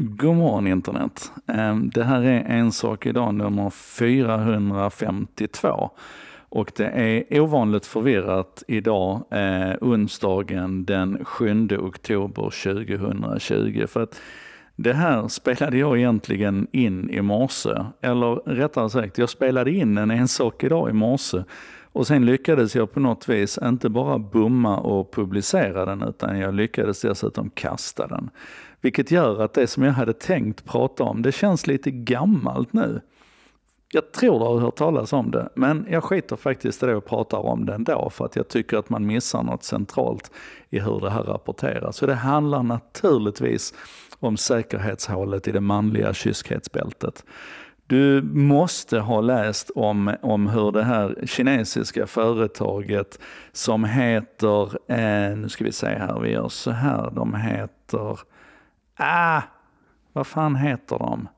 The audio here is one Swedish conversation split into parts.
God morgon internet. Ehm, det här är En sak idag nummer 452. Och det är ovanligt förvirrat idag, eh, onsdagen den 7 oktober 2020. För att det här spelade jag egentligen in i morse. Eller rättare sagt, jag spelade in en En sak idag i morse. Och sen lyckades jag på något vis inte bara bumma och publicera den, utan jag lyckades dessutom kasta den. Vilket gör att det som jag hade tänkt prata om, det känns lite gammalt nu. Jag tror du har hört talas om det, men jag skiter faktiskt i det och pratar om det ändå för att jag tycker att man missar något centralt i hur det här rapporteras. Så det handlar naturligtvis om säkerhetshålet i det manliga kyskhetsbältet. Du måste ha läst om, om hur det här kinesiska företaget som heter, eh, nu ska vi se här, vi gör så här, de heter, ah, vad fan heter de?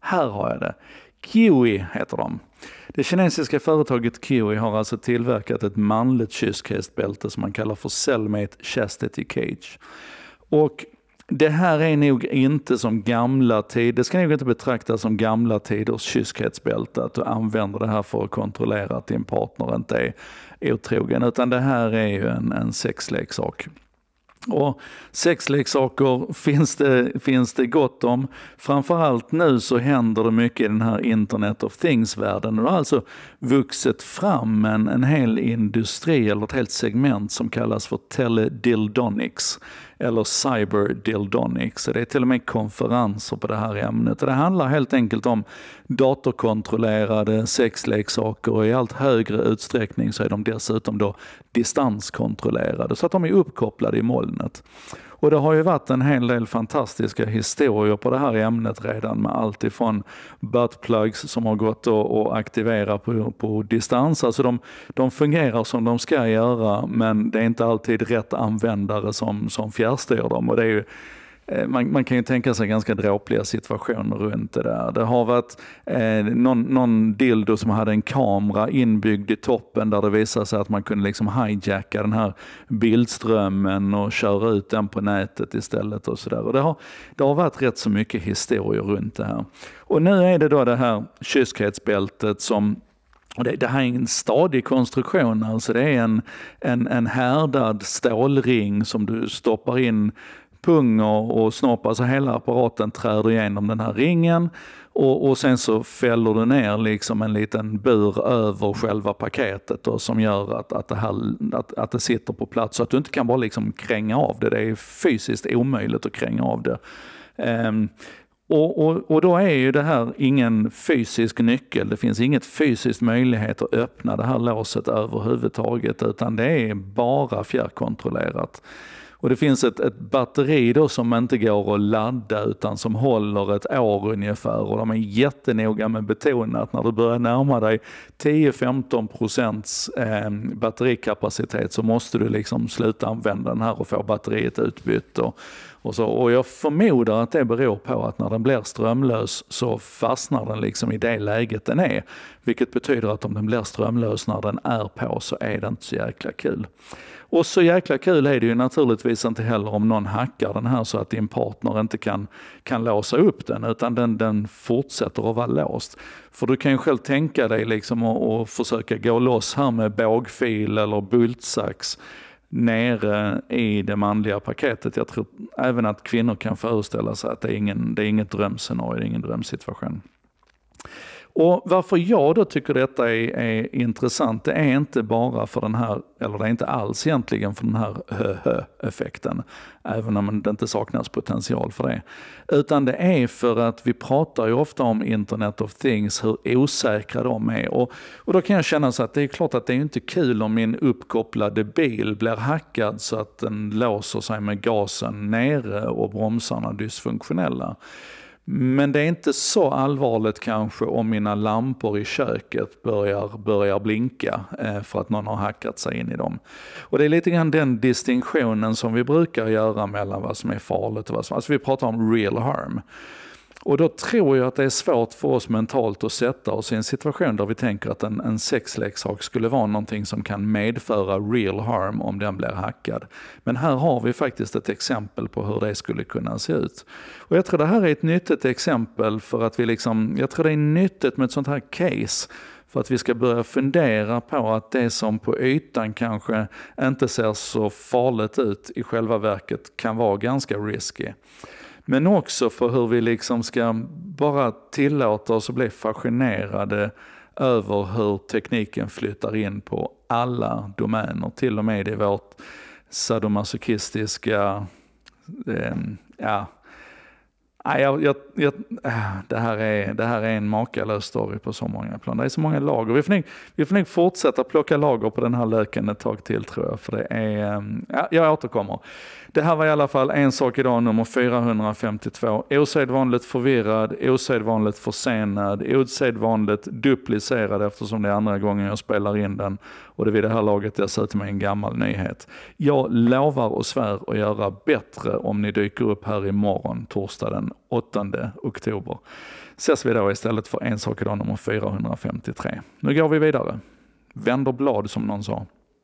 Här har jag det. Kiwi heter de. Det kinesiska företaget Kiwi har alltså tillverkat ett manligt kyskhästbälte som man kallar för Cellmate Chastity Cage. Och det här är nog inte som gamla tider, det ska nog inte betraktas som gamla tiders kyskhetsbälte, att du använder det här för att kontrollera att din partner inte är otrogen, utan det här är ju en, en sexleksak. Och sexleksaker finns det, finns det gott om. Framförallt nu så händer det mycket i den här Internet of Things-världen. Det har alltså vuxit fram en, en hel industri eller ett helt segment som kallas för teledildonics eller cyberdildonics. Det är till och med konferenser på det här ämnet. Det handlar helt enkelt om datorkontrollerade sexleksaker och i allt högre utsträckning så är de dessutom då distanskontrollerade så att de är uppkopplade i molnet. Och det har ju varit en hel del fantastiska historier på det här ämnet redan med allt ifrån buttplugs som har gått att aktivera på, på distans. Alltså de, de fungerar som de ska göra men det är inte alltid rätt användare som, som fjärrstyr dem. Och det är ju Eh, man, man, kan ju tänka sig ganska dråpliga situationer runt det där. Det har varit eh, någon, någon dildo som hade en kamera inbyggd i toppen där det visade sig att man kunde liksom hijacka den här bildströmmen och köra ut den på nätet istället. och så där. Och det, har, det har varit rätt så mycket historier runt det här. Och nu är det då det här kyskhetsbältet som och det, det, här är en stadig konstruktion, alltså det är en, en, en härdad stålring som du stoppar in pung och, och snopp, alltså hela apparaten träder igenom den här ringen och, och, sen så fäller du ner liksom en liten bur över själva paketet då, som gör att, att, det här, att, att det sitter på plats så att du inte kan bara liksom kränga av det. Det är fysiskt omöjligt att kränga av det. Um, och, och, och, då är ju det här ingen fysisk nyckel, det finns inget fysiskt möjlighet att öppna det här låset överhuvudtaget utan det är bara fjärrkontrollerat. Och det finns ett, ett batteri då som inte går att ladda utan som håller ett år ungefär och de är jättenoga med att betona att när du börjar närma dig 10-15 procents eh, batterikapacitet så måste du liksom sluta använda den här och få batteriet utbytt. Och, och, så. och jag förmodar att det beror på att när den blir strömlös så fastnar den liksom i det läget den är. Vilket betyder att om den blir strömlös när den är på så är det inte så jäkla kul. Och så jäkla kul är det ju naturligtvis inte heller om någon hackar den här så att din partner inte kan, kan låsa upp den utan den, den fortsätter att vara låst. För du kan ju själv tänka dig liksom att, försöka gå loss här med bågfil eller bultsax nere i det manliga paketet. Jag tror även att kvinnor kan föreställa sig att det är, ingen, det är inget drömscenario, det är ingen drömsituation. Och varför jag då tycker detta är, är, intressant, det är inte bara för den här, eller det är inte alls egentligen för den här hö-hö-effekten, även om det inte saknas potential för det. Utan det är för att vi pratar ju ofta om Internet of Things, hur osäkra de är. Och, och då kan jag känna så att det är klart att det är inte kul om min uppkopplade bil blir hackad så att den låser sig med gasen nere och bromsarna dysfunktionella. Men det är inte så allvarligt kanske om mina lampor i köket börjar, börjar blinka eh, för att någon har hackat sig in i dem. Och det är lite grann den distinktionen som vi brukar göra mellan vad som är farligt och vad som... Alltså vi pratar om real harm. Och då tror jag att det är svårt för oss mentalt att sätta oss i en situation där vi tänker att en, en sexleksak skulle vara någonting som kan medföra real harm om den blir hackad. Men här har vi faktiskt ett exempel på hur det skulle kunna se ut. Och jag tror det här är ett nyttigt exempel för att vi liksom, jag tror det är nyttigt med ett sånt här case för att vi ska börja fundera på att det som på ytan kanske inte ser så farligt ut i själva verket kan vara ganska risky. Men också för hur vi liksom ska bara tillåta oss att bli fascinerade över hur tekniken flyttar in på alla domäner, till och med i vårt sadomasochistiska, eh, ja, Nej, jag, jag, jag, äh, det, här är, det här är en makalös story på så många plan. Det är så många lager. Vi får, nog, vi får nog fortsätta plocka lager på den här löken ett tag till tror jag. För det är, ähm, ja, jag återkommer. Det här var i alla fall en sak idag, nummer 452. Osedvanligt förvirrad, osedvanligt försenad, osedvanligt duplicerad eftersom det är andra gången jag spelar in den. Och det vid det här laget dessutom är en gammal nyhet. Jag lovar och svär att göra bättre om ni dyker upp här imorgon, torsdag den 8 oktober. Ses vi då istället för en sak idag nummer 453. Nu går vi vidare. Vänder blad som någon sa.